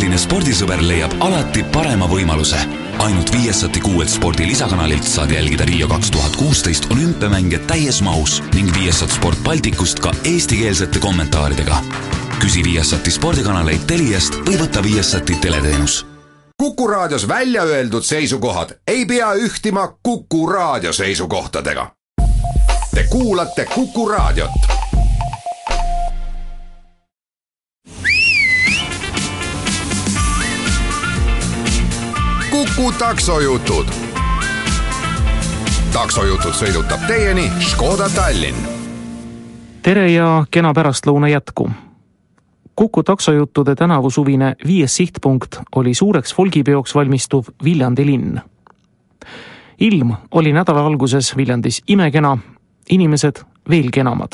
tõeline spordisõber leiab alati parema võimaluse. ainult Viasati kuuelt spordi lisakanalilt saad jälgida Rio kaks tuhat kuusteist olümpiamänge täies mahus ning Viasat Sport Balticust ka eestikeelsete kommentaaridega. küsi Viasati spordikanaleid Teliast või võta Viasati teleteenus Kuku Raadios välja öeldud seisukohad ei pea ühtima Kuku Raadio seisukohtadega. Te kuulate Kuku Raadiot. Kuku taksojutud. taksojutud sõidutab teieni Škoda Tallinn. tere ja kena pärastlõuna jätku Kuku taksojuttude tänavusuvine viies sihtpunkt oli suureks folgipeoks valmistuv Viljandi linn. ilm oli nädala alguses Viljandis imekena, inimesed veel kenamad.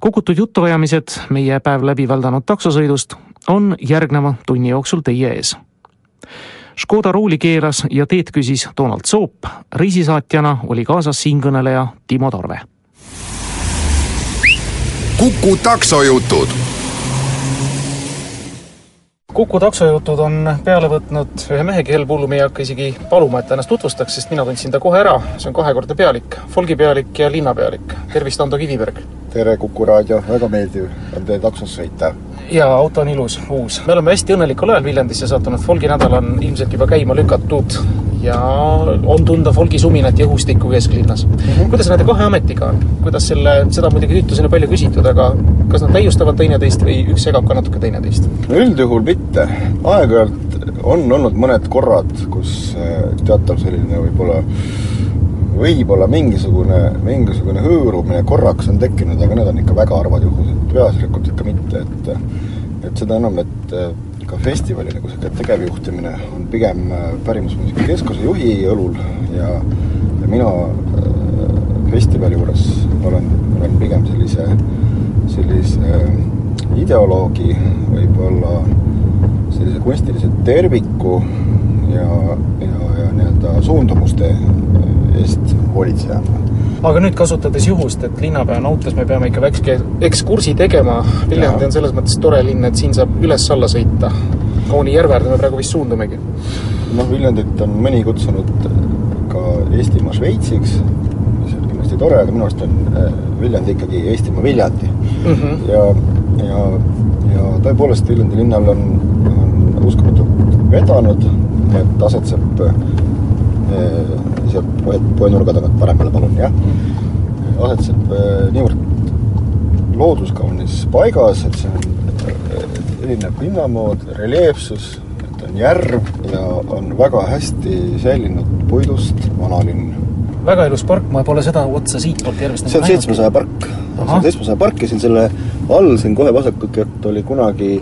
kogutud jutuajamised meie päev läbi väldanud taksosõidust on järgneva tunni jooksul teie ees. Škoda rooli keeras ja teed küsis Donald Soop, reisisaatjana oli kaasas siinkõneleja Timo Tarve. kuku taksojutud Kuku taksojutud on peale võtnud ühe mehe, kel Pullum ei hakka isegi paluma, et ta ennast tutvustaks, sest mina tundsin ta kohe ära. see on kahekordne pealik, folgipealik ja linnapealik. tervist, Ando Kiviberg! tere, Kuku raadio, väga meeldiv on teie taksos sõita. Jaa, auto on ilus, uus. me oleme hästi õnnelikul ajal Viljandisse sattunud, folgi nädal on ilmselt juba käima lükatud ja on tunda folgi suminat ja õhustikku kesklinnas mm. -hmm. kuidas nende kahe ametiga on? kuidas selle, seda muidugi tüütuseni palju küsitud, aga kas nad täiustavad teineteist või üks segab ka natuke teineteist? no üldjuhul mitte. aeg-ajalt on olnud mõned korrad, kus äh, teatav selline võib-olla võib-olla mingisugune, mingisugune hõõrumine korraks on tekkinud, aga need on ikka väga harvad juhused, peaasjalikult ikka mitte, et et seda enam, et ka festivali nagu sihuke tegevjuhtimine on pigem äh, Pärimusmuusika Keskuse juhi õlul ja, ja mina äh, festivali juures olen, olen pigem sellise, sellise äh, ideoloogi, võib-olla sellise kunstilise terviku ja, ja, ja nii-öelda suundumuste eest hoolitsejana aga nüüd kasutades juhust, et linnapea nautas, me peame ikka väikse ekskursi tegema. Viljandi on selles mõttes tore linn, et siin saab üles-alla sõita. Kauni järve äärde me praegu vist suundumegi. noh, Viljandit on mõni kutsunud ka Eestimaa Šveitsiks, mis on kindlasti tore, aga minu arust on äh, Viljandi ikkagi Eestimaa Viljandi mm. -hmm. ja, ja, ja tõepoolest Viljandi linnal on, on uskumatult vedanud, et asetseb äh, sealt poenurga tagant paremale, palun, jah. asetseb äh, niivõrd looduskaunis paigas, et see on äh, erinev linnamood, reljeefsus, et on järv ja on väga hästi säilinud puidust vanalinn. väga ilus park, ma pole seda otsa siitpoolt järvest see on seitsmesaja park. see on seitsmesaja park ja siin selle all, siin kohe vasakult kätt oli kunagi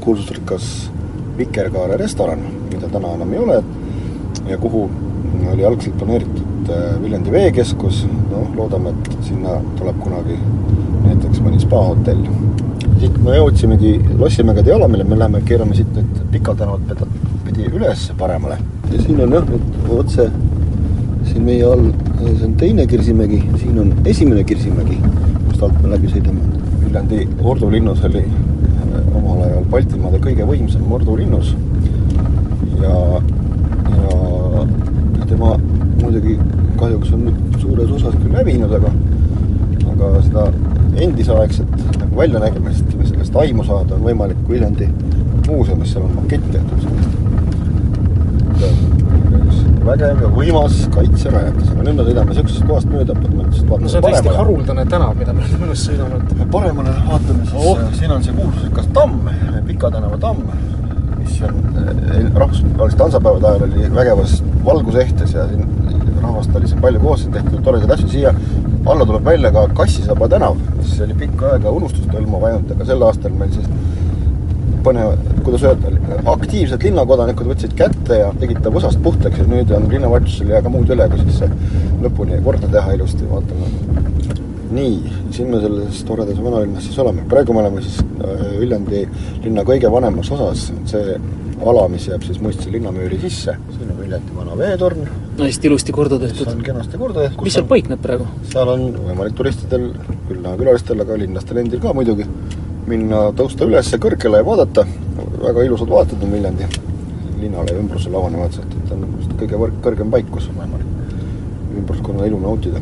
kuulsusrikas Vikerkaare restoran, mida täna enam ei ole ja kuhu oli algselt planeeritud äh, Viljandi veekeskus, noh, loodame, et sinna tuleb kunagi näiteks mõni spaahotell. siit me jõudsimegi Lossimägede jalamile, me läheme, keerame siit nüüd Pika tänavat pidi üles paremale. ja siin on jah, nüüd otse siin meie all, see on teine Kirsimägi, siin on esimene Kirsimägi, kust alt me läbi sõidame. Viljandi Ordu linnus oli äh, Baltimaade kõige võimsam Ordu linnus ja, ja tema muidugi kahjuks on nüüd suures osas küll hävinud, aga aga seda endisaegset nagu väljanägemist või sellest aimu saada on võimalik Viljandi muuseumis, seal on makett tehtud sellest. Vägev ja võimas kaitserajatis, aga nüüd me sõidame niisugusest kohast mööda, et me lihtsalt vaatame no see on täiesti haruldane tänav, mida me nüüd mööda sõidame. paremale vaatame siis oh., siin on see kuulsusrikas tamm, Pika tänava tamm mis on eh, rahvusvahelise tantsapäevade ajal oli vägevas valgusehtes ja siin rahvast oli siin palju koos, tehti toredaid asju, siia alla tuleb välja ka Kassisaba tänav, mis oli pikka aega unustustõlma vajunud, aga sel aastal meil siis põnev, kuidas öelda, aktiivsed linnakodanikud võtsid kätte ja tegid ta võsast puhtaks ja nüüd on linnavalitsusel ei jää ka muud üle, kui siis see lõpuni korda teha ilusti, vaatame. nii, siin me selles toredas vanalinnas siis oleme, praegu me oleme siis äh, Viljandi linna kõige vanemas osas, see ala, mis jääb siis Muistse linnamüüri sisse, siin on Viljandi vana veetorn. hästi ilusti korda tehtud. on kenasti korda tehtud. mis seal paikneb praegu? seal on võimalik turistidel, küll näha külalistel, aga linlastel endil ka muidugi minna, tõusta üles kõrgele ja vaadata, väga ilusad vaated on Viljandi linnale ja ümbrusele avanevad, et, et on kõige võrk, kõrgem paik, kus on võimalik ümbruskonna ilu nautida.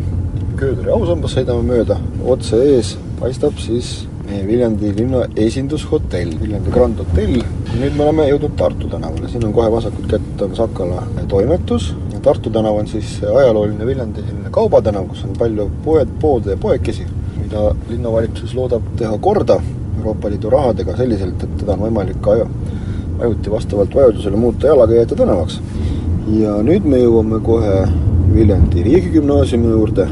Kööderi ausambas sõidame mööda, otse ees paistab siis meie Viljandi linna esindushotell, Viljandi Grand Hotell. nüüd me oleme jõudnud Tartu tänavale, siin on kohe vasakut kätt on Sakala toimetus. Tartu tänav on siis ajalooline Viljandi selline kaubatänav, kus on palju poed, poode ja poekesi, mida linnavalitsus loodab teha korda Euroopa Liidu rahadega selliselt, et teda on võimalik aju, ajuti vastavalt vajadusele muuta jalakäijate tänavaks. ja nüüd me jõuame kohe Viljandi riigigümnaasiumi juurde,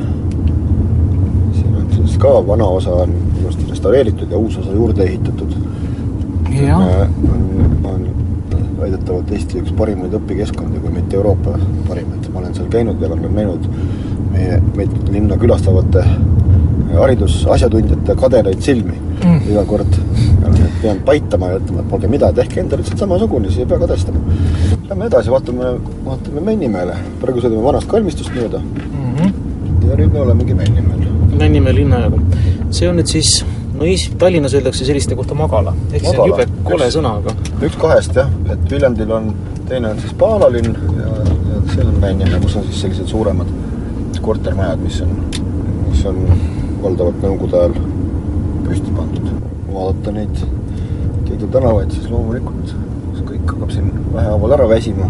siin on siis ka vana osa on ilusti restaureeritud ja uus osa juurde ehitatud. on, on väidetavalt Eesti üks parimaid õpikeskkondi, kui mitte Euroopa parimaid, ma olen seal käinud ja olen näinud meie, meid linna külastavate haridusasjatundjate kadedaid silmi mm. iga kord. pean paitama ja ütlema, et polge mida, tehke endale lihtsalt samasugune, siis ei pea kadestama. Lähme edasi, vaatame, vaatame Männimäele. praegu sõidame vanast kalmistust mööda mm. -hmm. ja nüüd me olemegi Männimäel. Männimäe linnajagu. see on nüüd siis no Eestis, Tallinnas öeldakse selliste kohta magala, ehk see on jube kole üks, sõna, aga üks kahest jah, et Viljandil on, teine on siis Paalalinn ja, ja see on Männimäe, kus on siis sellised suuremad kortermajad, mis on, mis on valdavalt Nõukogude ajal püsti pandud. vaadata neid Keidu tänavaid, siis loomulikult see kõik hakkab siin vähehaaval ära väsima.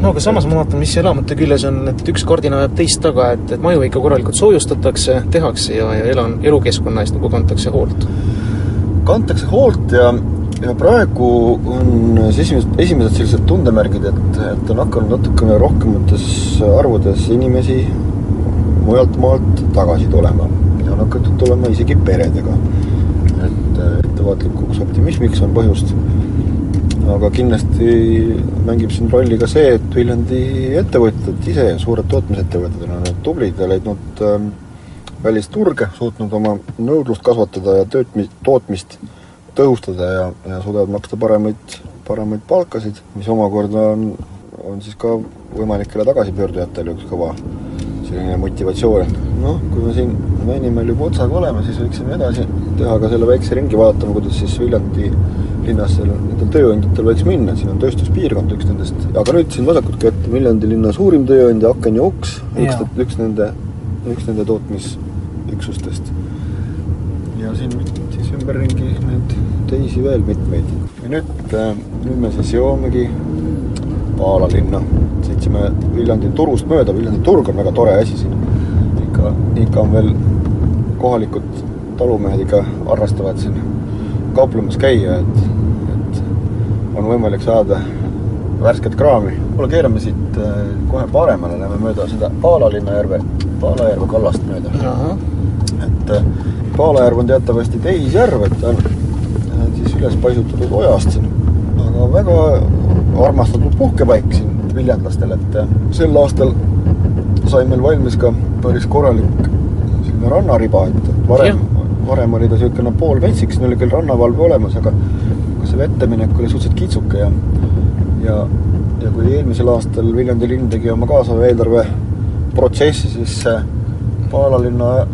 no aga samas ma vaatan, mis elamute küljes on, et üks kardina ajab teist taga, et, et maju ikka korralikult soojustatakse, tehakse ja, ja elan, elukeskkonna eest nagu kantakse hoolt. kantakse hoolt ja, ja praegu on siis esimesed, esimesed sellised tundemärgid, et, et on hakanud natukene rohkemates arvudes inimesi mujalt maalt tagasi tulema on hakatud tulema isegi peredega. et äh, ettevaatlikuks optimismiks on põhjust. aga kindlasti mängib siin rolli ka see, et Viljandi ettevõtjad ise, suured tootmisettevõtted on olnud tublid ja leidnud ähm, välisturge, suutnud oma nõudlust kasvatada ja töötmi-, tootmist tõhustada ja, ja suudavad maksta paremaid, paremaid palkasid, mis omakorda on, on siis ka võimalikele tagasipöördujatele üks kõva selline motivatsioon. noh, kui me siin Mänimäel juba otsaga oleme, siis võiksime edasi teha ka selle väikse ringi, vaatama, kuidas siis Viljandi linnas seal nendel tööandjatel võiks minna, siin on tööstuspiirkond üks nendest, aga nüüd siin vasakut kätt Viljandi linna suurim tööandja Aken ja Uks, üks, üks nende, üks nende tootmisüksustest. ja siin siis ümberringi neid teisi veel mitmeid. ja nüüd, äh, nüüd me siis jõuamegi Paala linna sõitsime Viljandi turust mööda, Viljandi turg on väga tore asi siin. ikka, ikka on veel kohalikud talumehed ikka harrastavad siin kauplemas käia, et, et on võimalik saada värsket kraami. kuule, keerame siit äh, kohe paremale, läheme mööda seda Paalalinna järve, Paalajärve kallast mööda. et äh, Paalajärv on teatavasti tehisjärv, et ta on siis üles paisutatud ojast siin, aga väga armastatud puhkepaik siin viljandlastel, et äh, sel aastal sai meil valmis ka päris korralik selline rannariba, et varem, varem oli ta niisugune poolmetsik, siin oli küll rannavalve olemas, aga aga see vetteminek oli suhteliselt kitsuke ja ja, ja kui eelmisel aastal Viljandi linn tegi oma kaasava eelarve protsessi, siis Paala linna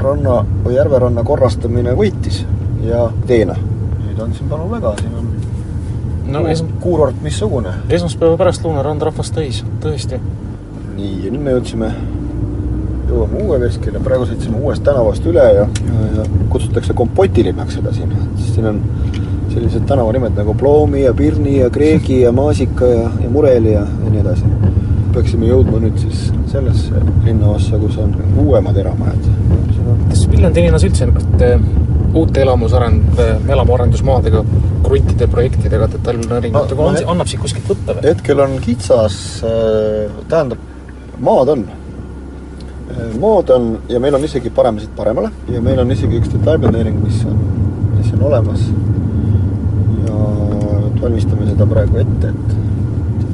ranna või järveranna korrastamine võitis ja teena. nüüd on siin palun väga, siin on no es-... kuurort missugune. esmaspäeva pärastlõuna rand rahvast täis, tõesti. nii, ja nüüd me jõudsime, jõuame uue veskile, praegu sõitsime uuest tänavast üle ja, ja, ja kutsutakse kompotilinnaks seda siin, siis siin on sellised tänavanimed nagu Ploomi ja Pirni ja Kreegi ja Maasika ja, ja Mureli ja, ja nii edasi. peaksime jõudma nüüd siis sellesse linnaossa, kus on uuemad eramajad. kas Viljandi linnas üldse niisugust uute elamusarend-, elamuarendusmaadega, kruntide projektidega, detailplaneeringutega, on, annab siit kuskilt võtta või? hetkel on kitsas, äh, tähendab, maad on. Äh, maad on ja meil on isegi parem siit paremale ja meil on isegi üks detailplaneering, mis on, mis on olemas. ja valmistame seda praegu ette, et,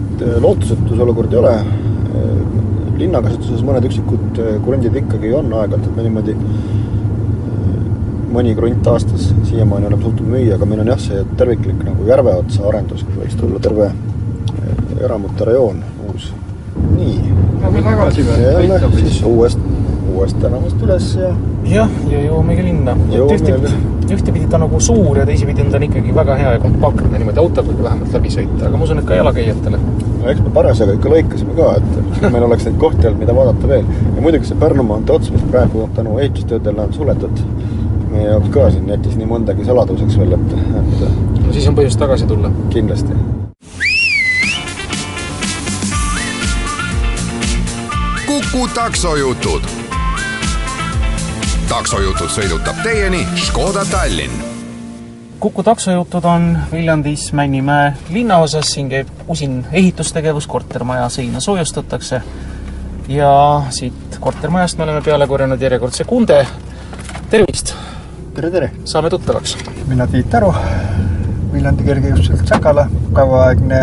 et äh, lootusetu see olukord ei ole. linnakasutuses mõned üksikud krundid ikkagi on aeg-ajalt, et me niimoodi mõni krunt aastas siiamaani oleme suutnud müüa, aga meil on jah, see terviklik nagu järve otsa arendus, kus võiks tulla terve eramute rajoon uus. nii. Lähme tagasi või? jälle siis uuest, uuest tänavast üles ja jah, ja jõuamegi linna. Ühtepidi, ühtepidi ta nagu suur ja teisipidi on ta ikkagi väga hea ja kompaktne niimoodi autoga vähemalt läbi sõita, aga ma usun, et ka jalakäijatele. no eks me parasjagu ikka lõikasime ka, et meil oleks neid kohti olnud, mida vaadata veel. ja muidugi see Pärnu maantee ots, mis praegu tänu ehitustöödele on suletud, meie jaoks ka siin jättis nii mõndagi saladuseks veel, et, et no siis on põhjust tagasi tulla. kindlasti. Kuku taksojutud. taksojutud sõidutab teieni Škoda Tallinn Kuku taksojutud on Viljandis Männimäe linnaosas, siin käib usin ehitustegevus, kortermaja seina soojustatakse ja siit kortermajast me oleme peale korjanud järjekordse kunde. tervist, tere, tere! saame tuttavaks. mina Tiit Aru, Viljandi kergejõustiselt Sakala, kauaaegne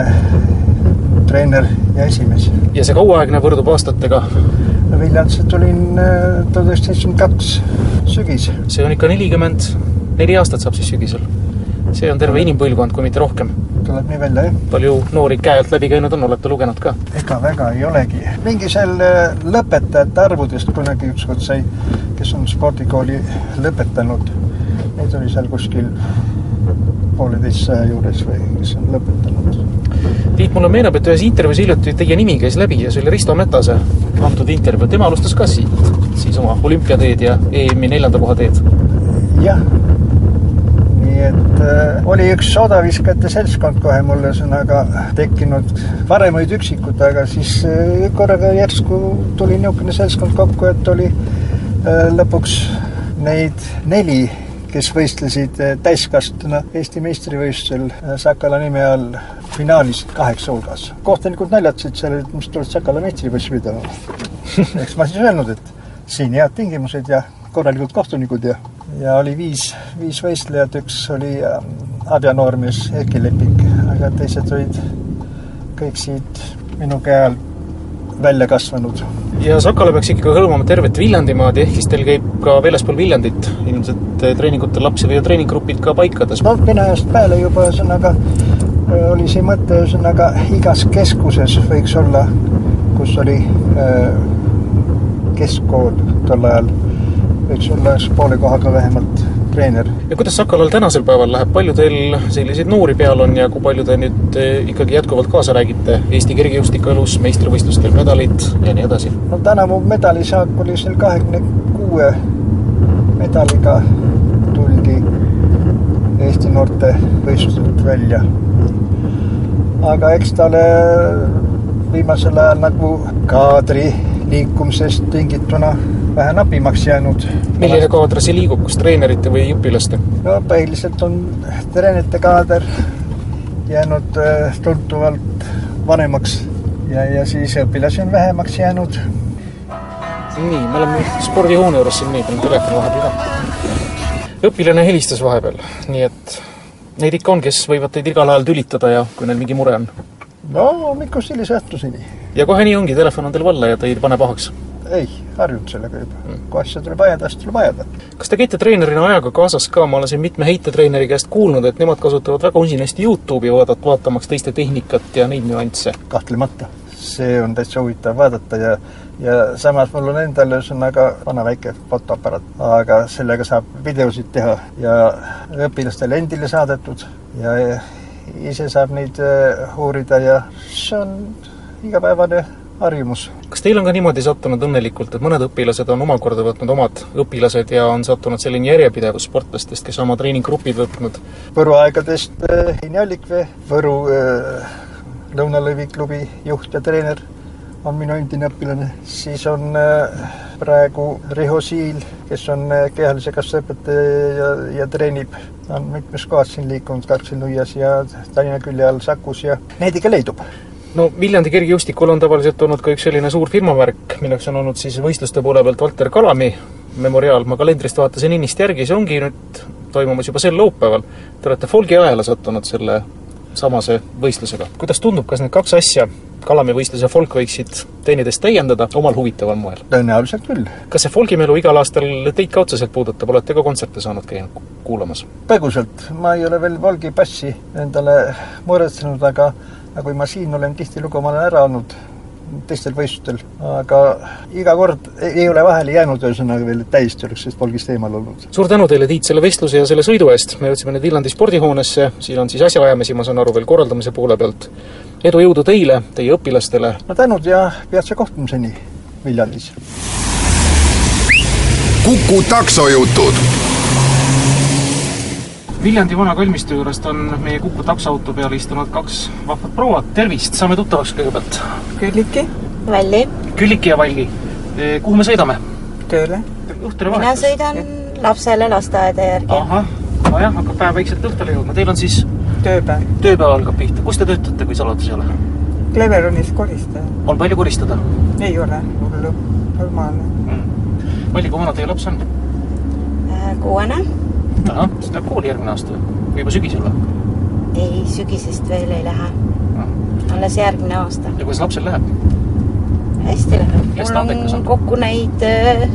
treener ja esimees. ja see kauaaegne võrdub aastatega, Viljandisse tulin äh, tuhat üheksasada seitsekümmend kaks sügis. see on ikka nelikümmend neli aastat saab siis sügisel. See on terve inimpõlvkond, kui mitte rohkem. tuleb nii välja, jah? palju noori käe alt läbi käinud on, olete lugenud ka? ega väga ei olegi. mingi seal äh, lõpetajate arvudest kunagi ükskord sai, kes on spordikooli lõpetanud, neid oli seal kuskil pooleteistsaja juures või kes on lõpetanud. Tiit, mulle meenub, et ühes intervjuus hiljuti teie nimi käis läbi ja see oli Risto Metase antud intervjuu, tema alustas ka siit, siis oma olümpiateed ja EM-i neljanda koha teed. jah, nii et oli üks odaviskajate seltskond kohe mul ühesõnaga tekkinud, varem olid üksikud, aga siis äh, korraga järsku tuli niisugune seltskond kokku, et oli äh, lõpuks neid neli, kes võistlesid äh, täiskasvanuna Eesti meistrivõistlusel äh, Sakala nime all finaalis kaheksa hulgas. kohtunikud naljatasid seal, et mis tuled Sakala meistrivõistlusi pidama. eks ma siis öelnud, et siin head tingimused ja korralikud kohtunikud ja, ja oli viis, viis võistlejat, üks oli äh, abjanoormees Erki Lepik, aga teised olid kõik siit minu käe all välja kasvanud. ja Sakala peaks ikkagi hõlmama tervet Viljandimaad, ehk siis teil käib ka väljaspool Viljandit ilmselt eh, treeningutel lapsi või treeninggrupid ka paikades? no Vene ajast peale juba ühesõnaga äh, oli see mõte, ühesõnaga igas keskuses võiks olla, kus oli äh, keskkool tol ajal, võiks olla poole kohaga vähemalt treener. ja kuidas Sakalal tänasel päeval läheb, palju teil selliseid noori peal on ja kui palju te nüüd eh, ikkagi jätkuvalt kaasa räägite Eesti kergejõustikuelus, meistrivõistlustel medalid ja nii edasi? no tänavu medalisaak oli seal kahekümne kuue medaliga tuldi Eesti noorte võistluselt välja. aga eks talle viimasel ajal nagu kaadri liikumisest tingituna vähe napimaks jäänud. milline kaader see liigub, kas treenerite või õpilaste? no põhiliselt on treenerite kaader jäänud äh, tuntavalt vanemaks ja, ja siis õpilasi on vähemaks jäänud. nii, me oleme spordihoone juures siin, nii, panen telefoni vahepeal ka. õpilane helistas vahepeal, nii et neid ikka on, kes võivad teid igal ajal tülitada ja kui neil mingi mure on. No hommikust hilise õhtuseni. ja kohe nii ongi, telefon on teil valla ja ta ei pane pahaks? ei, harjunud sellega juba. kui asja tuleb ajada, siis tuleb ajada. kas te käite treenerina ajaga kaasas ka, ma olen siin mitme heitetreeneri käest kuulnud, et nemad kasutavad väga usinasti Youtube'i vaadat-, vaatamaks teiste tehnikat ja neid nüansse. kahtlemata, see on täitsa huvitav vaadata ja ja samas mul on endal ühesõnaga vana väike fotoaparaat, aga sellega saab videosid teha ja õpilastele endile saadetud ja ise saab neid äh, uurida ja see on igapäevane harjumus. kas teil on ka niimoodi sattunud õnnelikult, et mõned õpilased on omakorda võtnud omad õpilased ja on sattunud selline järjepidevus sportlastest, kes oma treeninggrupid võtnud? Võru aegadest äh, Heini Allikvee, Võru äh, Lõunalõvi klubi juht ja treener on minu endine õpilane, siis on äh, praegu Riho Siil, kes on äh, kehalise kasvuse õpetaja ja, ja treenib, on mitmes kohas siin liikunud, Karksi-Nuias ja Tallinna külje all Sakus ja neid ikka leidub. No Viljandi kergejõustikul on tavaliselt olnud ka üks selline suur firmavärk, milleks on olnud siis võistluste poole pealt Valter Kalami memoriaal, ma kalendrist vaatasin innist järgi, see ongi nüüd toimumas juba sel laupäeval. Te olete Folgi ajale sattunud selle samase võistlusega. kuidas tundub, kas need kaks asja, Kalami võistlus ja folk võiksid teineteist täiendada omal huvitaval moel? tõenäoliselt küll. kas see folgimelu igal aastal teid ka otseselt puudutab, olete ka kontserte saanud käia kuulamas? põgusalt, ma ei ole veel Volgi passi endale muretsenud, aga aga kui ma siin olen tihtilugu, ma olen ära olnud teistel võistlustel, aga iga kord ei ole vahele jäänud ühesõnaga veel, täiesti oleks sellest polgist eemal olnud. suur tänu teile, Tiit, selle vestluse ja selle sõidu eest, me jõudsime nüüd Viljandi spordihoonesse, siin on siis asjaajamisi, ma saan aru, veel korraldamise poole pealt. edu, jõudu teile, teie õpilastele! no tänud ja peatse kohtumiseni Viljandis! kuku taksojutud Viljandi vana kalmistu juurest on meie Kuku taksoauto peale istunud kaks vahvat prouat, tervist, saame tuttavaks kõigepealt. Külliki Välli, Külliki ja Valgi, kuhu me sõidame? tööle. õhtune mina vahetus. sõidan lapsele lasteaeda järgi. ahah, nojah, hakkab päev vaikselt õhtule jõudma, teil on siis tööpäev. tööpäev algab pihta, kus te töötate, kui saladus ei ole? Cleveronis koristaja. on palju koristada ei ole hullu, normaalne. mm.? Valli, kui vana teie laps on? kuuene, ahah, siis läheb kooli järgmine aasta või? juba sügisel või? ei sügisest veel ei lähe, alles järgmine aasta. ja kuidas lapsel läheb? hästi läheb, mul ta on on? kokku neid äh,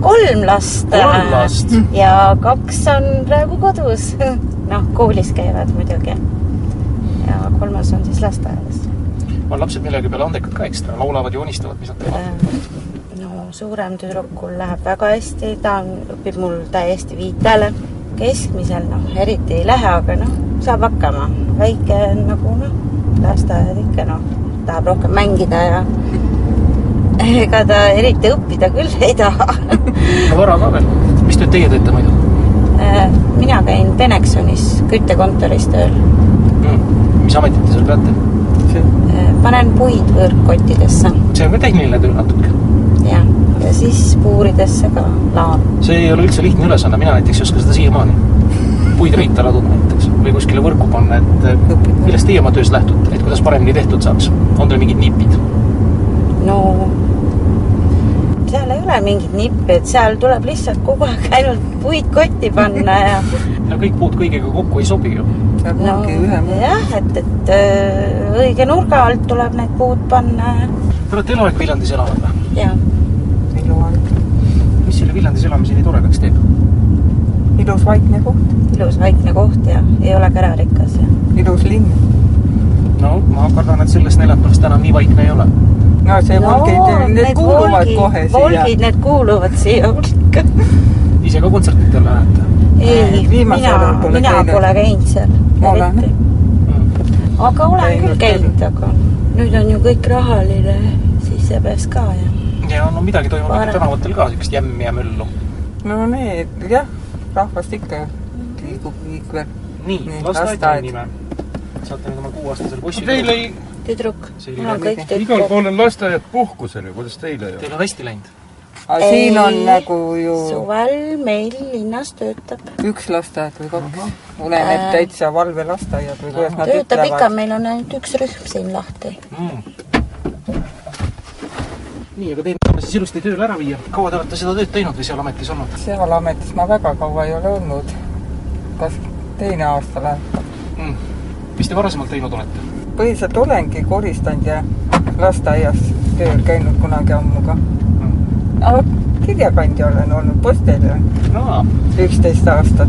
kolm last. Kolm last? ja kaks on praegu kodus. noh, koolis käivad muidugi. ja kolmas on siis lasteaias. on lapsed millegi peale andekad ka ekstra, laulavad, joonistavad, mis nad teevad? no suurem tüdrukul läheb väga hästi, ta on, õpib mul täiesti viitele. Keskmisel noh, eriti ei lähe, aga noh, saab hakkama. väike nagu noh, lasteaed ikka noh, tahab rohkem mängida ja ega ta eriti õppida küll ei taha. vara ka veel. mis tööd teie teete muidu mina käin Benexonis küttekontoris tööl. mm.? mis ametit te seal peate? panen puid võõrkottidesse see on ka tehniline töö natuke. ja, ja siis puuridesse ka laon. see ei ole üldse lihtne ülesanne, mina näiteks ei oska seda siiamaani. puid riita laduda näiteks või kuskile võrku panna, et eh, millest teie oma töös lähtute, et kuidas paremini tehtud saaks? on teil mingid nipid? no seal ei ole mingit nippi, et seal tuleb lihtsalt kogu aeg ainult puid kotti panna ja no kõik puud kõigega kokku ei sobi ju. no jah, et, et öö, õige nurga alt tuleb need puud panna ja, Te olete eluaeg Viljandis elanud või? ja eluaeg. mis selle Viljandis elamise nii toredaks teeb? ilus vaikne koht, ilus vaikne koht ja ei ole kärarikas ja ilus linn. no ma kardan, et selles neljapäevast enam nii vaikne ei ole. no see no, volgid, need kuuluvad volgid, kohe siia. volgid, need kuuluvad siia hulka. ise ka kontsertidel lähete ei, viimasel mina mina käinud. pole käinud seal Ma olen. mm.? aga olen Käinud küll käinud, aga nüüd on ju kõik rahaline, siis seepärast ka ja ja no midagi toimub ikka tänavatel ka, siukest jämmi ja möllu. no need, jah, rahvast ikka liigub liikvel. nii Nii,, lasteaed lasteaed. mainime. saate nüüd oma kuueaastasele poissile. Teil ei, tüdruk, igal pool on lasteaiad puhkusel ju, kuidas teil ei ole? Teil on hästi läinud. aga siin on Ei, nagu ju suvel meil linnas töötab, üks lasteaed või kaks. oleneb Äh. täitsa valvelasteaiad või kuidas nad töötab ikka, ütlevad. meil on ainult üks rühm siin lahti. mm.. nii, aga saame siis ilusti tööle ära viia. kaua te olete seda tööd teinud või seal ametis olnud? seal ametis ma väga kaua ei ole olnud. kas teine aasta läheb? mm. mis te varasemalt teinud olete? põhiliselt olengi koristanud ja lasteaias tööl käinud kunagi ammu ka. Mm. aga kirjakandja olen olnud postel no üksteist aastat.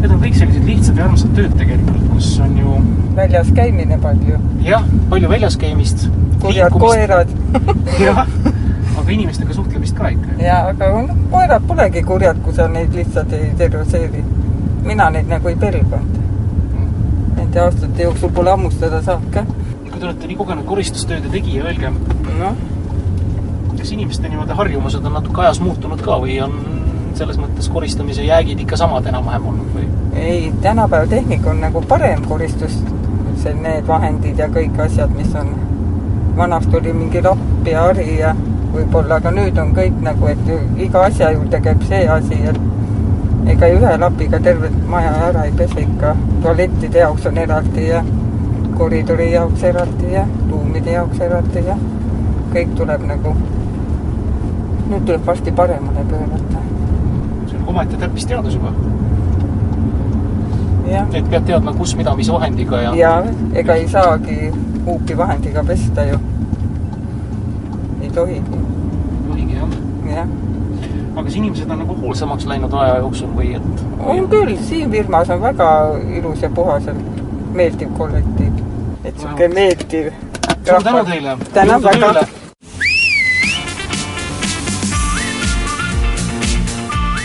need on kõik sellised lihtsad ja armsad tööd tegelikult, kus on ju väljas käimine palju, jah, palju väljas käimist. kurjad. koerad jah, aga inimestega suhtlemist ka ikka. ja aga noh, koerad polegi kurjad, kui sa neid lihtsalt ei terroseeri. mina neid nagu ei pelganud. Nende aastate jooksul pole hammustada saanud ka. kui te olete nii kogenud koristustööde tegija, öelge, noh, kas inimeste nii-öelda harjumused on natuke ajas muutunud ka või on selles mõttes koristamise jäägid ikka samad enam-vähem olnud või? ei, tänapäeva tehnika on nagu parem koristus, see, need vahendid ja kõik asjad, mis on, vanasti oli mingi lapp ja hari ja võib-olla, aga nüüd on kõik nagu, et iga asja juurde käib see asi, et ega ühe lapiga tervet maja ära ei pese ikka, tualettide jaoks on eraldi ja koridori jaoks eraldi ja ruumide jaoks eraldi ja kõik tuleb nagu, nüüd tuleb varsti paremale pöörata, omaette täppisteadus juba, et pead teadma, kus, mida, mis vahendiga ja, ja ega ei saagi huupi vahendiga pesta ju. ei tohigi, juhigi jah. jah. aga kas inimesed on nagu hoolsamaks läinud aja jooksul või et? on küll, siin firmas on väga ilus ja puhas ja meeldiv kollektiiv. et sihuke meeldiv suur tänu teile! tänan väga!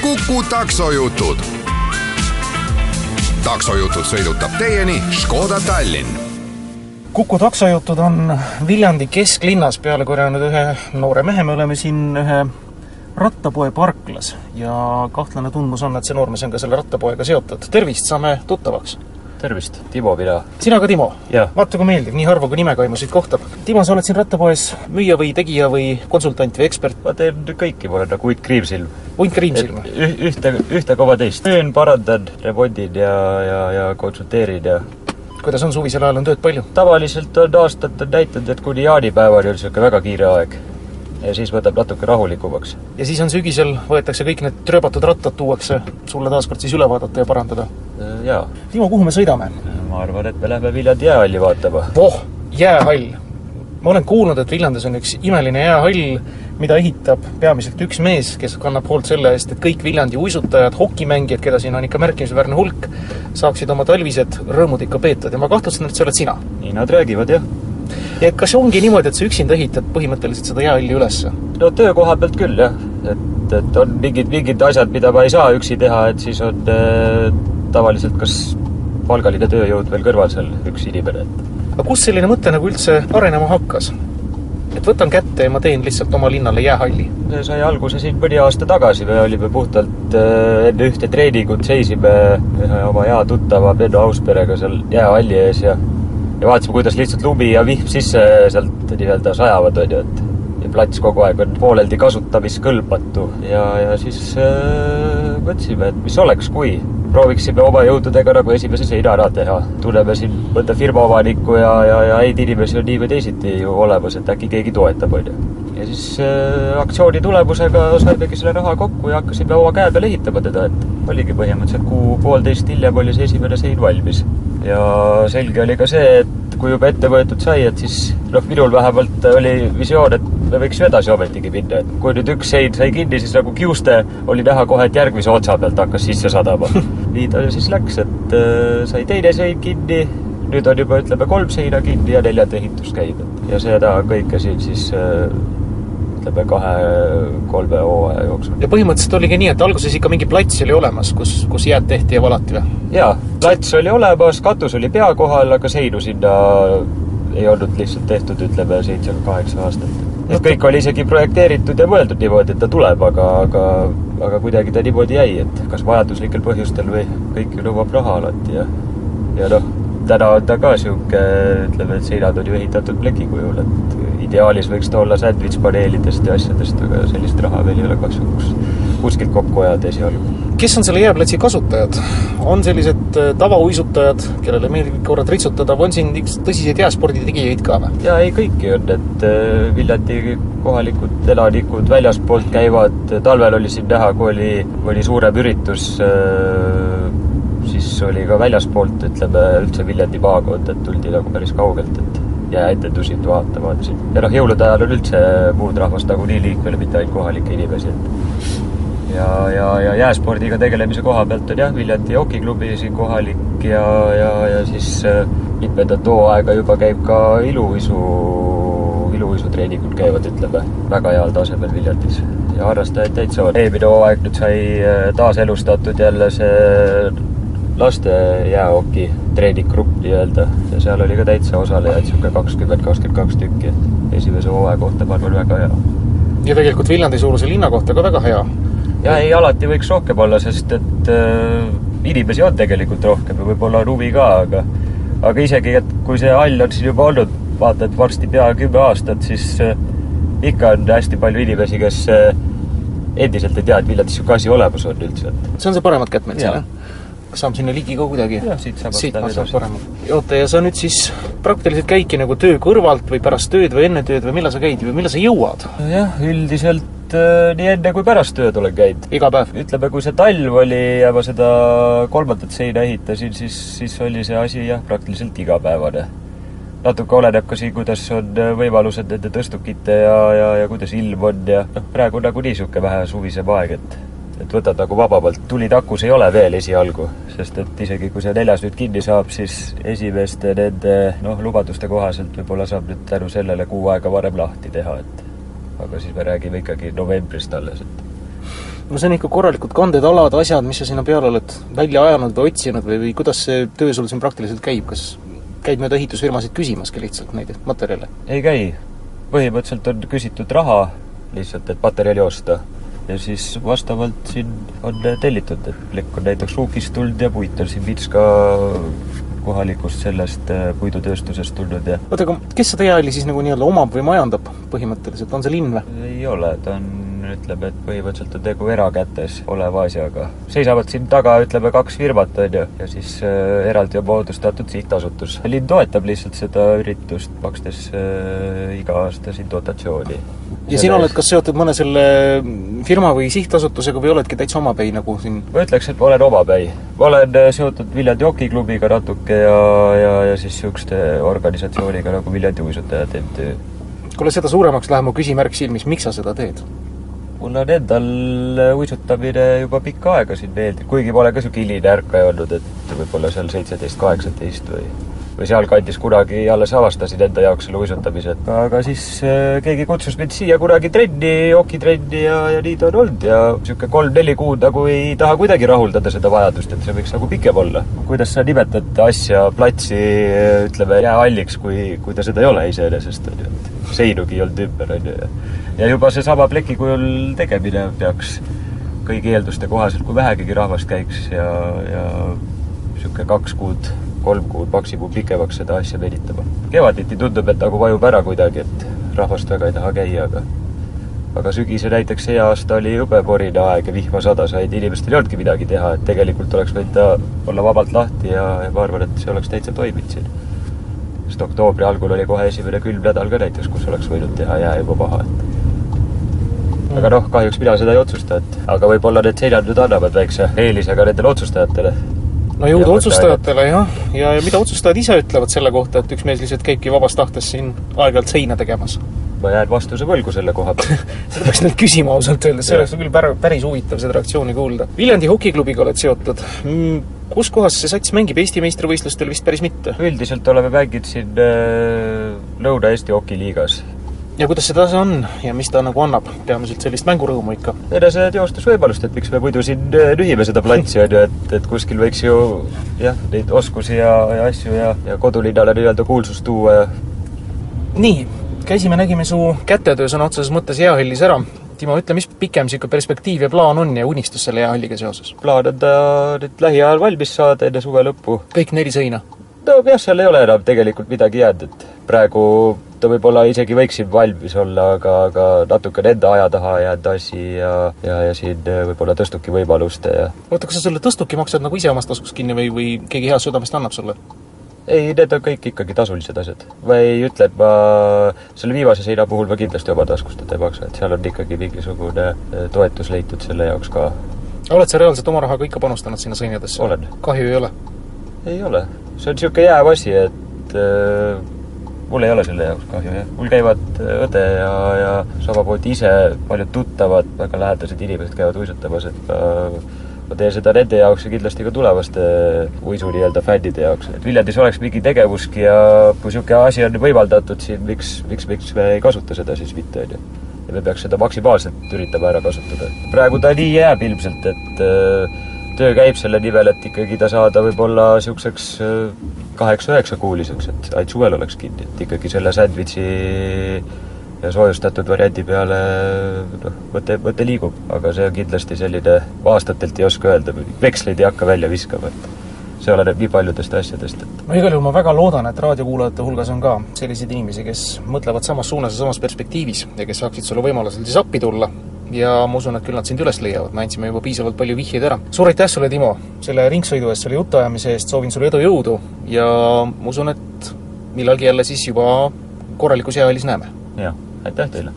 Kuku taksojutud. taksojutud sõidutab teieni Škoda Tallinn Kuku taksojutud on Viljandi kesklinnas peale korjanud ühe noore mehe, me oleme siin ühe rattapoe parklas ja kahtlane tundmus on, et see noormees on ka selle rattapoega seotud. tervist, saame tuttavaks! tervist, Timo mina. sina ka, Timo? Vaata, kui meeldiv, nii harva, kui nimekaimusid kohtab. Timo, sa oled siin rattapoes müüja või tegija või konsultant või ekspert? ma teen kõiki, ma olen nagu Uit Kriimsilm. Uit Kriimsilm? ühte, ühte koma teist. müün, parandan, remondin ja, ja, ja konsulteerin ja kuidas on, suvisel ajal on tööd palju? tavaliselt on aastad on näidanud, et kuni jaanipäevani on niisugune väga kiire aeg. ja siis võtab natuke rahulikumaks. ja siis on sügisel, võetakse kõik need trööbatud rattad, tuuakse sulle taaskord siis üle vaadata ja parandada? jaa. Timo, kuhu me sõidame? ma arvan, et me läheme Viljandi jäähalli vaatama. voh, jäähall! ma olen kuulnud, et Viljandis on üks imeline jäähall, mida ehitab peamiselt üks mees, kes kannab hoolt selle eest, et kõik Viljandi uisutajad, hokimängijad, keda siin on ikka märkimisväärne hulk, saaksid oma talvised rõõmud ikka peetud ja ma kahtlustan, et see oled sina. nii nad räägivad, jah. ja et kas ongi niimoodi, et sa üksinda ehitad põhimõtteliselt seda jäähalli ülesse? no töökoha pealt küll, jah. et, et on mingid, mingid asjad, mida ma ei saa üksi teha, et siis on äh, tavaliselt kas palgaline tööjõud veel kõrval seal, üks inimene, et aga kust selline mõte nagu üldse arenema hakkas? Et võtan kätte ja ma teen lihtsalt oma linnale jäähalli? sai alguse siin mõni aasta tagasi, me olime puhtalt äh, enne ühte treeningut seisime ühe oma hea tuttava Benno Ausperega seal jäähalli ees ja ja vaatasime, kuidas lihtsalt lumi ja vihm sisse sealt nii-öelda sajavad, on ju, et ja plats kogu aeg on pooleldi kasutamiskõlbmatu. Ja, ja siis äh, mõtlesime, et mis oleks, kui prooviksime oma jõududega nagu esimese seina ära teha. tunneme siin mõnda firma omanikku ja, ja, ja häid inimesi on nii või teisiti ju olemas, et äkki keegi toetab, on ju. ja siis äh, aktsiooni tulemusega saimegi selle raha kokku ja hakkasime oma käe peal ehitama teda, et oligi põhimõtteliselt kuu-poolteist hiljem oli see esimene sein valmis. ja selge oli ka see, et kui juba ette võetud sai, et siis noh, minul vähemalt oli visioon, et me võiks ju edasi ometigi minna, et kui nüüd üks sein sai kinni, siis nagu kiuste oli näha kohe, et järgmise otsa pealt hakkas sisse sadama. nii ta siis läks, et äh, sai teine sein kinni, nüüd on juba ütleme kolm seina kinni ja neljanda ehitus käib, et ja seda kõike siin siis äh, ütleme kahe-kolme hooaja jooksul. ja põhimõtteliselt oligi nii, et alguses ikka mingi plats oli olemas, kus, kus jääd tehti ja valati või? jaa, plats oli olemas, katus oli pea kohal, aga seinu sinna ei olnud lihtsalt tehtud, ütleme, seitse-kaheksa aastat. Et kõik oli isegi projekteeritud ja mõeldud niimoodi, et ta tuleb, aga, aga, aga kuidagi ta niimoodi jäi, et kas majanduslikel põhjustel või kõik ju nõuab raha alati ja, ja noh, täna on ta ka niisugune, ütleme, et seinad on ju ehitatud pleki kujul, et ideaalis võiks ta olla sandwich-paneelidest ja asjadest, aga sellist raha veel ei ole kahjuks kuskilt kokku ajada esialgu. kes on selle jääplatsi kasutajad? on sellised äh, tavauisutajad, kellele meeldib korra tritsutada või on siin tõsiseid jääspordi tegijaid ka või? jaa, ei kõiki on, et äh, Viljandi kohalikud elanikud väljaspoolt käivad, talvel oli siin näha, kui oli, oli suurem üritus, äh, siis oli ka väljaspoolt, ütleme, üldse Viljandi maakond, et tuldi nagu päris kaugelt, et jääetendusi vaatama on siin. ja noh, jõulude ajal on üldse muud rahvast nagunii liikvel, mitte ainult kohalikke inimesi, et ja, ja, ja jääspordiga tegelemise koha pealt on jah, Viljandi jokiklubi siin kohalik ja, ja, ja siis äh, mitmendat hooaega juba käib ka iluuisu, iluuisutreeningud käivad, ütleme, väga heal tasemel Viljandis. ja harrastajaid täitsa on. eelmine hooaeg nüüd sai äh, taaselustatud jälle see laste jäähoki treeninggrupp nii-öelda ja seal oli ka täitsa osalejaid, niisugune kakskümmend, kakskümmend kaks tükki. esimese hooaja kohta ma arvan, väga hea. ja tegelikult Viljandi suuruse linna kohta ka väga hea. Ja ei, alati võiks rohkem olla, sest et äh, inimesi on tegelikult rohkem ja võib-olla on huvi ka, aga aga isegi, et kui see hall on siin juba olnud, vaata, et varsti pea kümme aastat, siis äh, ikka on hästi palju inimesi, kes äh, endiselt ei tea, et Viljandis niisugune asi olemas on üldse, see on see paremat kätt meil siin, jah? Saame sinna ligi ka kuidagi? jah, siit saab siit saab paremalt. oota, ja sa nüüd siis praktiliselt käidki nagu töö kõrvalt või pärast tööd või enne tööd või millal sa käid või millal sa jõuad? jah, üldiselt äh, nii enne kui pärast tööd olen käinud. iga päev? ütleme, kui see talv oli ja ma seda kolmandat seina ehitasin, siis, siis oli see asi jah, praktiliselt igapäevane. natuke oleneb ka siin, kuidas on võimalused nende tõstukite ja, ja, ja kuidas ilm on ja noh, praegu nagunii niisugune vähe suvisem aeg, et et võtad nagu vabamalt. tulitakus ei ole veel esialgu, sest et isegi kui see neljas nüüd kinni saab, siis esimeste nende noh, lubaduste kohaselt võib-olla saab nüüd tänu sellele kuu aega varem lahti teha, et aga siis me räägime ikkagi novembrist alles, et no see on ikka korralikud kanded, alad, asjad, mis sa sinna peale oled välja ajanud või otsinud või, või kuidas see töö sul siin praktiliselt käib, kas käid mööda ehitusfirmasid küsimaski lihtsalt neid materjale? ei käi. põhimõtteliselt on küsitud raha lihtsalt, et materjali osta. Ja siis vastavalt siin on tellitud, et plekk on näiteks Ruukist tulnud ja puit on siin Vitska kohalikust sellest äh, puidutööstusest tulnud ja oota, aga kes seda jäähalli siis nagu nii-öelda omab või majandab põhimõtteliselt, on see linn või? ei ole, ta on ütleb, et põhimõtteliselt on tegu erakätes oleva asjaga. seisavad siin taga, ütleme, kaks firmat, on ju, ja siis äh, eraldi on moodustatud sihtasutus. linn toetab lihtsalt seda üritust, makstes äh, iga aasta siin dotatsiooni. Ja sina oled kas seotud mõne selle firma või sihtasutusega või oledki täitsa omapäi nagu siin? ma ütleks, et ma olen omapäi. ma olen äh, seotud Viljandi Jokiklubiga natuke ja, ja, ja siis niisuguste organisatsiooniga nagu Viljandi Uisutajad MTÜ kuule, seda suuremaks läheb mu küsimärk silmis, miks sa seda teed? mul on endal uisutamine juba pikka aega siin meeldib, kuigi ma olen ka niisugune hiline ärkaja olnud, et võib-olla seal seitseteist, kaheksateist või või sealkandis kunagi alles avastasin enda jaoks selle uisutamise, et aga siis äh, keegi kutsus mind siia kunagi trenni, okitrenni ja, ja nii ta on olnud ja niisugune kolm-neli kuud nagu ei taha kuidagi rahuldada seda vajadust, et see võiks nagu pikem olla. kuidas sa nimetad asja, platsi, ütleme, jäähalliks, kui, kui ta seda ei ole iseenesest, on ju, et seinugi ei olnud ümber, on ju, ja juba seesama pleki kujul tegemine peaks kõigi eelduste kohaselt, kui vähegigi rahvast käiks ja, ja niisugune kaks kuud kolm kuud maksimum pikemaks seda asja venitama. kevaditi tundub, et nagu vajub ära kuidagi, et rahvast väga ei taha käia, aga aga sügisel näiteks see aasta oli jube porine aeg ja vihma sadas, vaid inimestel ei olnudki midagi teha, et tegelikult oleks võinud ta olla vabalt lahti ja, ja ma arvan, et see oleks täitsa toiminud siin. sest oktoobri algul oli kohe esimene külm nädal ka näiteks, kus oleks võinud teha jää juba maha, et aga noh, kahjuks mina seda ei otsusta, et aga võib-olla need seinad nüüd annavad väikse eelise ka nendele otsustajatele no jõudu otsustajatele jah, ja, ja mida otsustajad ise ütlevad selle kohta, et üks mees lihtsalt käibki vabast tahtest siin aeg-ajalt seina tegemas? ma jään vastuse võlgu selle koha pealt seda peaks nüüd küsima ausalt öeldes, see oleks küll pär-, päris huvitav seda reaktsiooni kuulda. Viljandi hokiklubiga oled seotud mm,. kus kohas see sats mängib, Eesti meistrivõistlustel vist päris mitte? üldiselt oleme mänginud siin äh, Lõuna-Eesti hokiliigas ja kuidas see tase on ja mis ta nagu annab, peamiselt sellist mängurõõmu ikka? enese teostusvõimalust, et miks me muidu siin äh, nühime seda platsi, on ju, et, et kuskil võiks ju jah, neid oskusi ja, ja asju ja, ja kodulinnale nii-öelda kuulsust tuua ja nii, käisime, nägime su kätetöö sõna otseses mõttes jäähallis ära. Timo, ütle, mis pikem niisugune perspektiiv ja plaan on ja unistus selle jäähalliga seoses? plaan on ta nüüd lähiajal valmis saada enne suve lõppu. kõik neli seina? no jah, seal ei ole enam tegelikult midagi jäänud, et praegu ta võib-olla isegi võiks siin valmis olla, aga, aga natukene enda aja taha jäänud asi ja, ja, ja siin võib-olla tõstuki võimaluste ja oota, kas sa selle tõstuki maksad nagu ise omast taskust kinni või, või keegi heast südamest annab sulle? ei, need on kõik ikkagi tasulised asjad. ma ei ütle, et ma selle viimase seina puhul ma kindlasti oma taskust ei maksa, et seal on ikkagi mingisugune eh, toetus leitud selle jaoks ka. oled sa reaalselt oma rahaga ikka panustanud sinna seinadesse? olen. kahju ei ole? ei ole. see on niisugune jääv asi, et äh, mul ei ole selle jaoks kahju, jah. mul käivad äh, õde ja, ja samamoodi ise paljud tuttavad, väga lähedased inimesed käivad uisutamas, et ma, ma teen seda nende jaoks ja kindlasti ka tulevaste uisu nii-öelda fännide jaoks. et Viljandis oleks mingi tegevuski ja kui niisugune asi on võimaldatud siin, miks, miks, miks me ei kasuta seda siis mitte, on ju. ja me peaks seda maksimaalselt üritama ära kasutada. praegu ta nii jääb ilmselt, et äh, töö käib selle nimel, et ikkagi ta saada võib-olla niisuguseks äh, kaheksa-üheksakuuliseks, et ainult suvel oleks kinni, et ikkagi selle sandwichi ja soojustatud variandi peale noh, mõte, mõte liigub, aga see on kindlasti selline, aastatelt ei oska öelda, veksleid ei hakka välja viskama, et see oleneb nii paljudest asjadest, et no igal juhul ma väga loodan, et raadiokuulajate hulgas on ka selliseid inimesi, kes mõtlevad samas suunas ja samas perspektiivis ja kes saaksid sulle võimalusel siis appi tulla ja ma usun, et küll nad sind üles leiavad, me andsime juba piisavalt palju vihjeid ära. suur aitäh sulle, Timo, selle ringsõidu eest, selle jutuajamise eest, soovin sulle edu, jõudu ja ma usun, et millalgi jälle siis juba korralikus jäähallis näeme. jah, aitäh teile!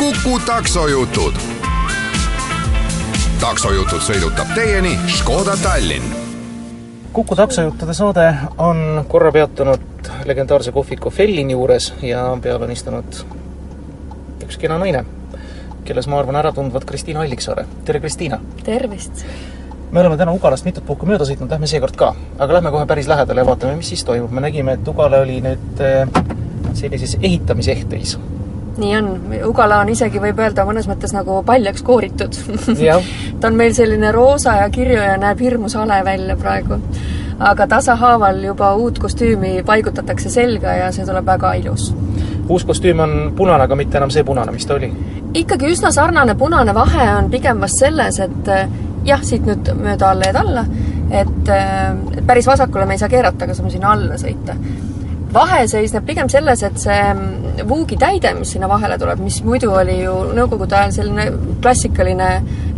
kuku taksojutud. taksojutud sõidutab teieni Škoda Tallinn. Kuku taksojuttude saade on korra peatunud legendaarse kohviku Fellini juures ja peal on istunud üks kena naine, kelles ma arvan ära tundvat Kristiina Alliksaare. tere, Kristiina! tervist! me oleme täna Ugalast mitut puhku mööda sõitnud, lähme seekord ka. aga lähme kohe päris lähedale ja vaatame, mis siis toimub. me nägime, et Ugala oli nüüd äh, sellises ehitamisehteis. Nii on, Ugala on isegi, võib öelda, mõnes mõttes nagu paljaks kooritud ta on meil selline roosa ja kirju ja näeb hirmus hale välja praegu. aga tasahaaval juba uut kostüümi paigutatakse selga ja see tuleb väga ilus. uus kostüüm on punane, aga mitte enam see punane, mis ta oli? ikkagi üsna sarnane, punane vahe on pigem vast selles, et jah, siit nüüd mööda alleed alla, et päris vasakule me ei saa keerata, aga saame sinna alla sõita vahe seisneb pigem selles, et see mm, vuugitäide, mis sinna vahele tuleb, mis muidu oli ju nõukogude ajal selline klassikaline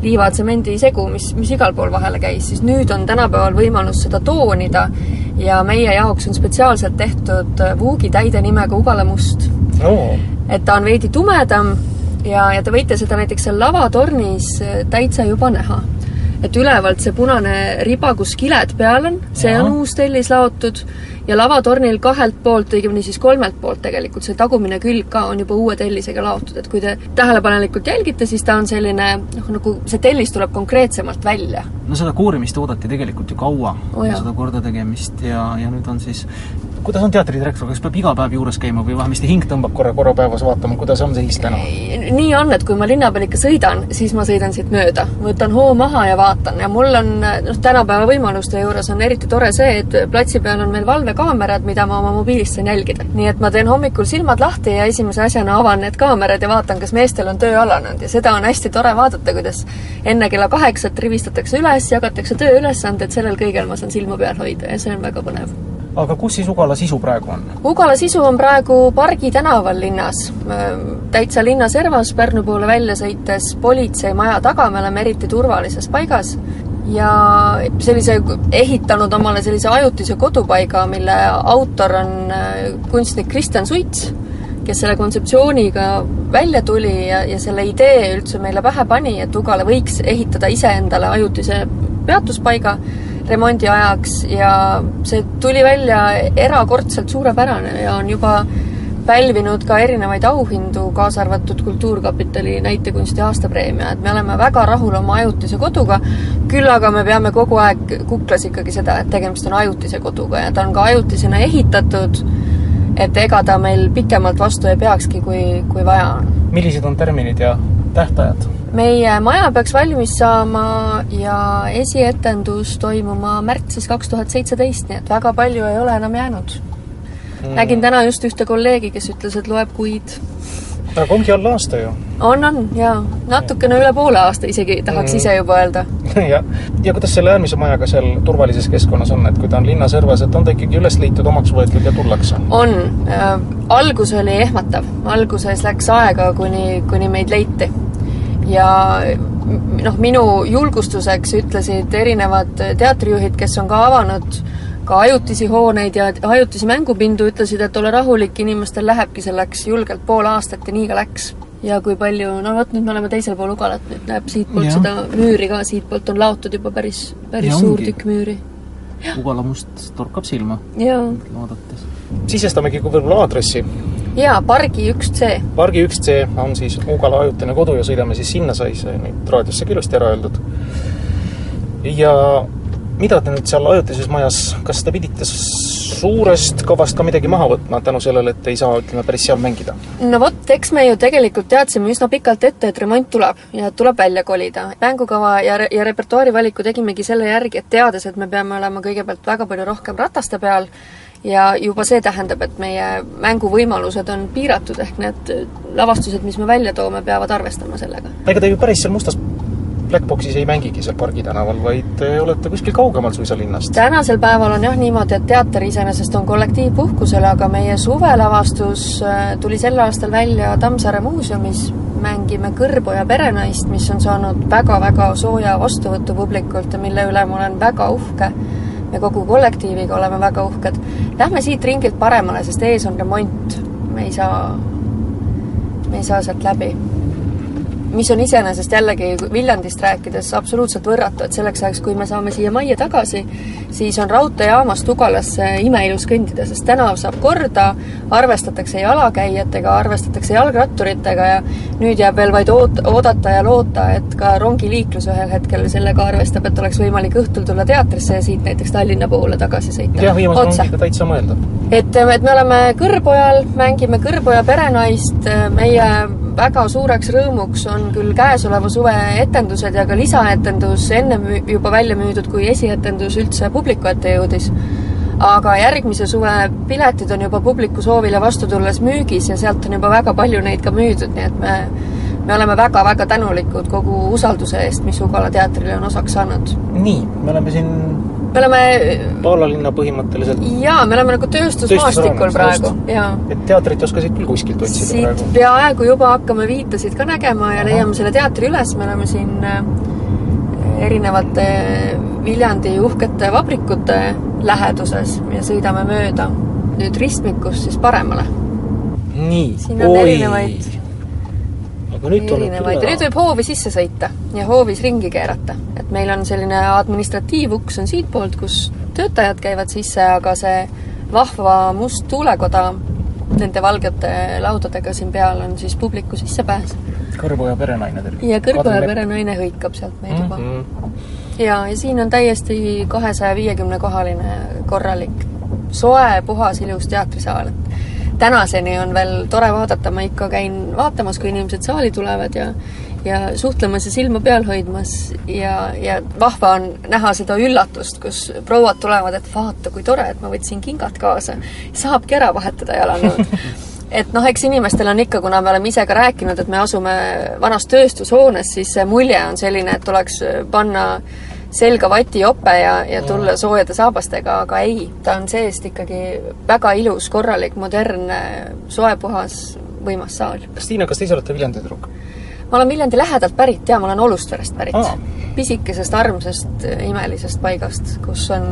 liiva-tsemendi segu, mis, mis igal pool vahele käis, siis nüüd on tänapäeval võimalus seda toonida ja meie jaoks on spetsiaalselt tehtud vuugitäide nimega Ugala must. Oh.. et ta on veidi tumedam ja, ja te võite seda näiteks seal lavatornis täitsa juba näha et ülevalt see punane riba, kus kiled peal on, see ja. on uus tellis laotud ja lavatornil kahelt poolt, õigemini siis kolmelt poolt tegelikult, see tagumine külg ka on juba uue tellisega laotud, et kui te tähelepanelikult jälgite, siis ta on selline noh, nagu see tellis tuleb konkreetsemalt välja. no seda koorimist oodati tegelikult ju kaua oh, seda kordategemist ja, ja nüüd on siis kuidas on teatridirektor, kas peab iga päev juures käima või vähemasti hing tõmbab korra, korra päevas vaatama, kuidas on seis täna? nii on, et kui ma linna peal ikka sõidan, siis ma sõidan siit mööda, võtan hoo maha ja vaatan ja mul on noh, tänapäeva võimaluste juures on eriti tore see, et platsi peal on meil valvekaamerad, mida ma oma mobiilist saan jälgida. nii et ma teen hommikul silmad lahti ja esimese asjana avan need kaamerad ja vaatan, kas meestel on töö alanud ja seda on hästi tore vaadata, kuidas enne kella kaheksat rivistatakse üles, jagatakse tööülesanded, sellel kõigel ma saan silma peal hoida ja see on väga põnev aga kus siis Ugala sisu praegu on? Ugala sisu on praegu Pargi tänaval linnas, täitsa linna servas Pärnu poole välja sõites politseimaja taga, me oleme eriti turvalises paigas. Ja sellise, ehitanud omale sellise ajutise kodupaiga, mille autor on äh, kunstnik Kristjan Suits, kes selle kontseptsiooniga välja tuli ja, ja selle idee üldse meile pähe pani, et Ugala võiks ehitada iseendale ajutise peatuspaiga remondi ajaks ja see tuli välja erakordselt suurepärane ja on juba pälvinud ka erinevaid auhindu, kaasa arvatud Kultuurkapitali näitekunsti aastapreemia, et me oleme väga rahul oma ajutise koduga, küll aga me peame kogu aeg kuklas ikkagi seda, et tegemist on ajutise koduga ja ta on ka ajutisena ehitatud, et ega ta meil pikemalt vastu ei peakski, kui, kui vaja on. millised on terminid ja tähtajad? Meie maja peaks valmis saama ja esietendus toimuma märtsis kaks tuhat seitseteist, nii et väga palju ei ole enam jäänud mm.. nägin täna just ühte kolleegi, kes ütles, et loeb kuid. aga ongi alla aasta ju. on, on jaa, natukene üle poole aasta isegi tahaks mm. ise juba öelda jah, ja kuidas selle äärmise majaga seal turvalises keskkonnas on, et kui ta on linna servas, et on ta ikkagi üles leitud, omaks võetud ja tullakse? on äh,, algus oli ehmatav, alguses läks aega, kuni, kuni meid leiti ja noh, minu julgustuseks ütlesid erinevad teatrijuhid, kes on ka avanud ka ajutisi hooneid ja ajutisi mängupindu, ütlesid, et ole rahulik, inimestel lähebki selleks julgelt pool aastat ja nii ka läks. ja kui palju, no vot, nüüd me oleme teisel pool Ugalat, nüüd näeb siitpoolt ja. seda müüri ka, siitpoolt on laotud juba päris, päris ja suur tükk müüri. Ugala must torkab silma vaadates. sisestamegi võib-olla aadressi jaa, Pargi üks C. Pargi üks C on siis Ugala ajutine kodu ja sõidame siis sinna, sai see nüüd raadiosse ka ilusti ära öeldud. ja mida te nüüd seal ajutises majas, kas te pidite suurest kavast ka midagi maha võtma tänu sellele, et ei saa, ütleme, päris seal mängida? no vot, eks me ju tegelikult teadsime üsna pikalt ette, et remont tuleb ja tuleb välja kolida. mängukava ja, ja repertuaari valiku tegimegi selle järgi, et teades, et me peame olema kõigepealt väga palju rohkem rataste peal, ja juba see tähendab, et meie mänguvõimalused on piiratud, ehk need lavastused, mis me välja toome, peavad arvestama sellega. ega te ju päris seal mustas Blackboxis ei mängigi seal Pargi tänaval, vaid te olete kuskil kaugemal suisa linnast? tänasel päeval on jah niimoodi, et teater iseenesest on kollektiivpuhkusel, aga meie suvelavastus äh, tuli sel aastal välja Tammsaare muuseumis, mängime Kõrbu ja perenaist, mis on saanud väga-väga sooja vastuvõttu publikult ja mille üle ma olen väga uhke me kogu kollektiiviga oleme väga uhked. Lähme siit ringilt paremale, sest ees on remont. me ei saa, me ei saa sealt läbi. Mis on iseenesest jällegi Viljandist rääkides absoluutselt võrratu, et selleks ajaks, kui me saame siia majja tagasi, siis on raudteejaamast Ugalasse imeilus kõndida, sest tänav saab korda, arvestatakse jalakäijatega, arvestatakse jalgratturitega ja nüüd jääb veel vaid oot-, oodata ja loota, et ka rongiliiklus ühel hetkel sellega arvestab, et oleks võimalik õhtul tulla teatrisse ja siit näiteks Tallinna poole tagasi sõita. jah, viimase rongiga täitsa mõeldav. et, et me oleme Kõrbojal, mängime Kõrboja perenaist, meie väga suureks rõõmuks on küll käesoleva suve etendused ja ka lisaetendus ennem juba välja müüdud, kui esietendus üldse publiku ette jõudis. aga järgmise suve piletid on juba publiku soovile vastu tulles müügis ja sealt on juba väga palju neid ka müüdud, nii et me me oleme väga-väga tänulikud kogu usalduse eest, mis Ugala teatrile on osaks saanud. nii, me oleme siin me oleme Paalalinna põhimõtteliselt. jaa, me oleme nagu tööstusmaastikul praegu, jaa. et teatrit oskasid küll kuskilt otsida Siit praegu? peaaegu juba hakkame viitasid ka nägema ja leiame selle teatri üles, me oleme siin äh, erinevate Viljandi uhkete vabrikute läheduses ja sõidame mööda nüüd ristmikust siis paremale. nii, erinevaid aga nüüd tuleb erinevaid nüüd võib hoovi sisse sõita ja hoovis ringi keerata. et meil on selline administratiivuks on siitpoolt, kus töötajad käivad sisse, aga see vahva must tuulekoda nende valgete laudadega siin peal on siis publiku sissepääs. Kõrboja perenaine tervist. ja Kõrboja perenaine hõikab sealt meid juba mm. -hmm. ja, ja siin on täiesti kahesaja viiekümne kohaline korralik soe, puhas, ilus teatrisaal, tänaseni on veel tore vaadata, ma ikka käin vaatamas, kui inimesed saali tulevad ja ja suhtlemas ja silma peal hoidmas ja, ja vahva on näha seda üllatust, kus prouad tulevad, et vaata, kui tore, et ma võtsin kingad kaasa. saabki ära vahetada jalanõud et noh, eks inimestel on ikka, kuna me oleme ise ka rääkinud, et me asume vanas tööstushoones, siis see mulje on selline, et tuleks panna selga vatijope ja, ja tulla soojade saabastega, aga ei, ta on seest ikkagi väga ilus, korralik, modernne, soe, puhas, võimas saal. Kas te ise olete Viljandi tüdruk? ma olen Viljandi lähedalt pärit ja ma olen Olustverest pärit ah.. pisikesest, armsast, imelisest paigast, kus on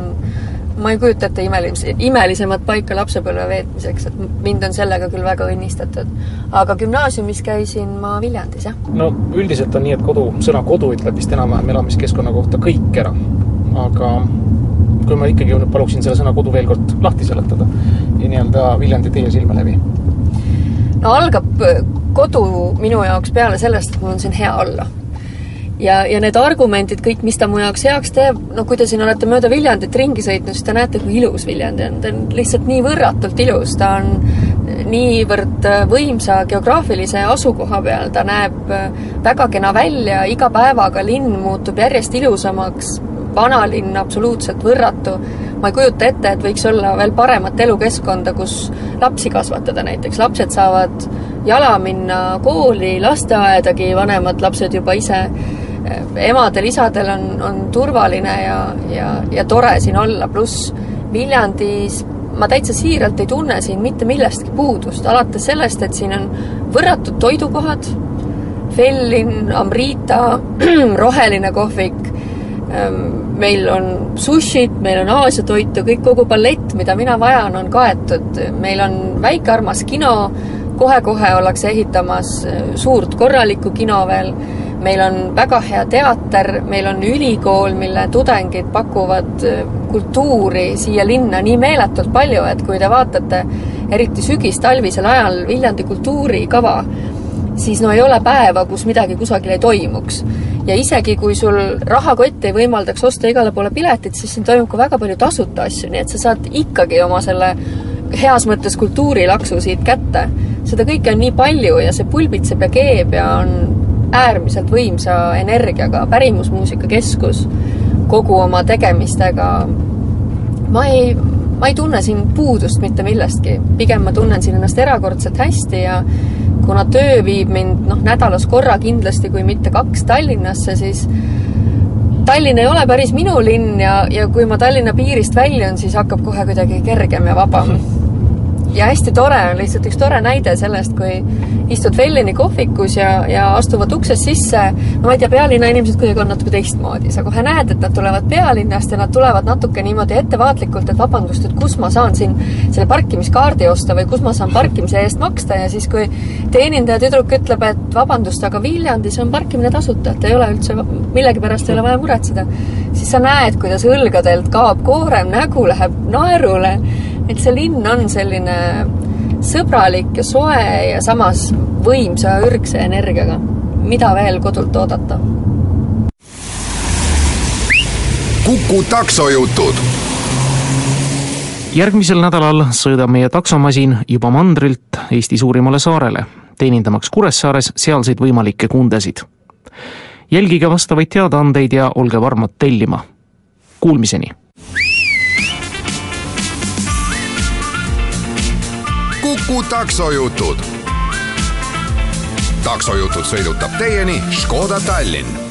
ma ei kujuta ette imelis-, imelisemat paika lapsepõlve veetmiseks, et mind on sellega küll väga õnnistatud. aga gümnaasiumis käisin ma Viljandis, jah. no üldiselt on nii, et kodu, sõna kodu ütleb vist enam-vähem elamiskeskkonna kohta kõik ära. aga kui ma ikkagi nüüd paluksin selle sõna kodu veel kord lahti seletada ja nii-öelda Viljandi teie silme läbi. no algab kodu minu jaoks peale sellest, et mul on siin hea olla ja, ja need argumendid kõik, mis ta mu jaoks heaks teeb, no kui te siin olete mööda Viljandit ringi sõitnud, siis te näete, kui ilus Viljandi on, ta on lihtsalt nii võrratult ilus, ta on niivõrd võimsa geograafilise asukoha peal, ta näeb väga kena välja, iga päevaga linn muutub järjest ilusamaks, vanalinn absoluutselt võrratu. ma ei kujuta ette, et võiks olla veel paremat elukeskkonda, kus lapsi kasvatada näiteks, lapsed saavad jala minna kooli, lasteaedagi, vanemad lapsed juba ise emadel-isadel on, on turvaline ja, ja, ja tore siin olla, pluss Viljandis ma täitsa siiralt ei tunne siin mitte millestki puudust, alates sellest, et siin on võrratud toidukohad, Fellin, Amrita, roheline kohvik, ehm, meil on sushit, meil on Aasia toitu, kõik, kogu palett, mida mina vajan, on kaetud, meil on väike armas kino, kohe-kohe ollakse ehitamas suurt korralikku kino veel meil on väga hea teater, meil on ülikool, mille tudengid pakuvad äh, kultuuri siia linna nii meeletult palju, et kui te vaatate eriti sügis-talvisel ajal Viljandi kultuurikava, siis no ei ole päeva, kus midagi kusagil ei toimuks. ja isegi, kui sul rahakott ei võimaldaks osta igale poole piletit, siis siin toimub ka väga palju tasuta asju, nii et sa saad ikkagi oma selle heas mõttes kultuurilaksu siit kätte. seda kõike on nii palju ja see pulbitseb ja keeb ja on äärmiselt võimsa energiaga pärimusmuusika keskus kogu oma tegemistega. ma ei, ma ei tunne siin puudust mitte millestki, pigem ma tunnen siin ennast erakordselt hästi ja kuna töö viib mind noh, nädalas korra kindlasti, kui mitte kaks Tallinnasse, siis Tallinn ei ole päris minu linn ja, ja kui ma Tallinna piirist väljun, siis hakkab kohe kuidagi kergem ja vabam. Ja hästi tore on lihtsalt üks tore näide sellest, kui istud Fellini kohvikus ja, ja astuvad uksest sisse, no ma ei tea, pealinna inimesed kuidagi on natuke teistmoodi, sa kohe näed, et nad tulevad pealinnast ja nad tulevad natuke niimoodi ettevaatlikult, et vabandust, et kus ma saan siin selle parkimiskaardi osta või kus ma saan parkimise eest maksta. Ja siis, kui teenindaja tüdruk ütleb, et vabandust, aga Viljandis on parkimine tasuta, et ei ole üldse, millegipärast ei ole vaja muretseda, siis sa näed, kuidas õlgadelt kaob koorem, nägu läheb naerule et see linn on selline sõbralik ja soe ja samas võimsa ürgse energiaga. mida veel kodult oodata? kuku taksojutud. järgmisel nädalal sõidab meie taksomasin juba mandrilt Eesti suurimale saarele, teenindamaks Kuressaares sealseid võimalikke kundesid. jälgige vastavaid teadaandeid ja olge varmad tellima. Kuulmiseni Kuku taksojutud. taksojutud sõidutab teieni Škoda Tallinn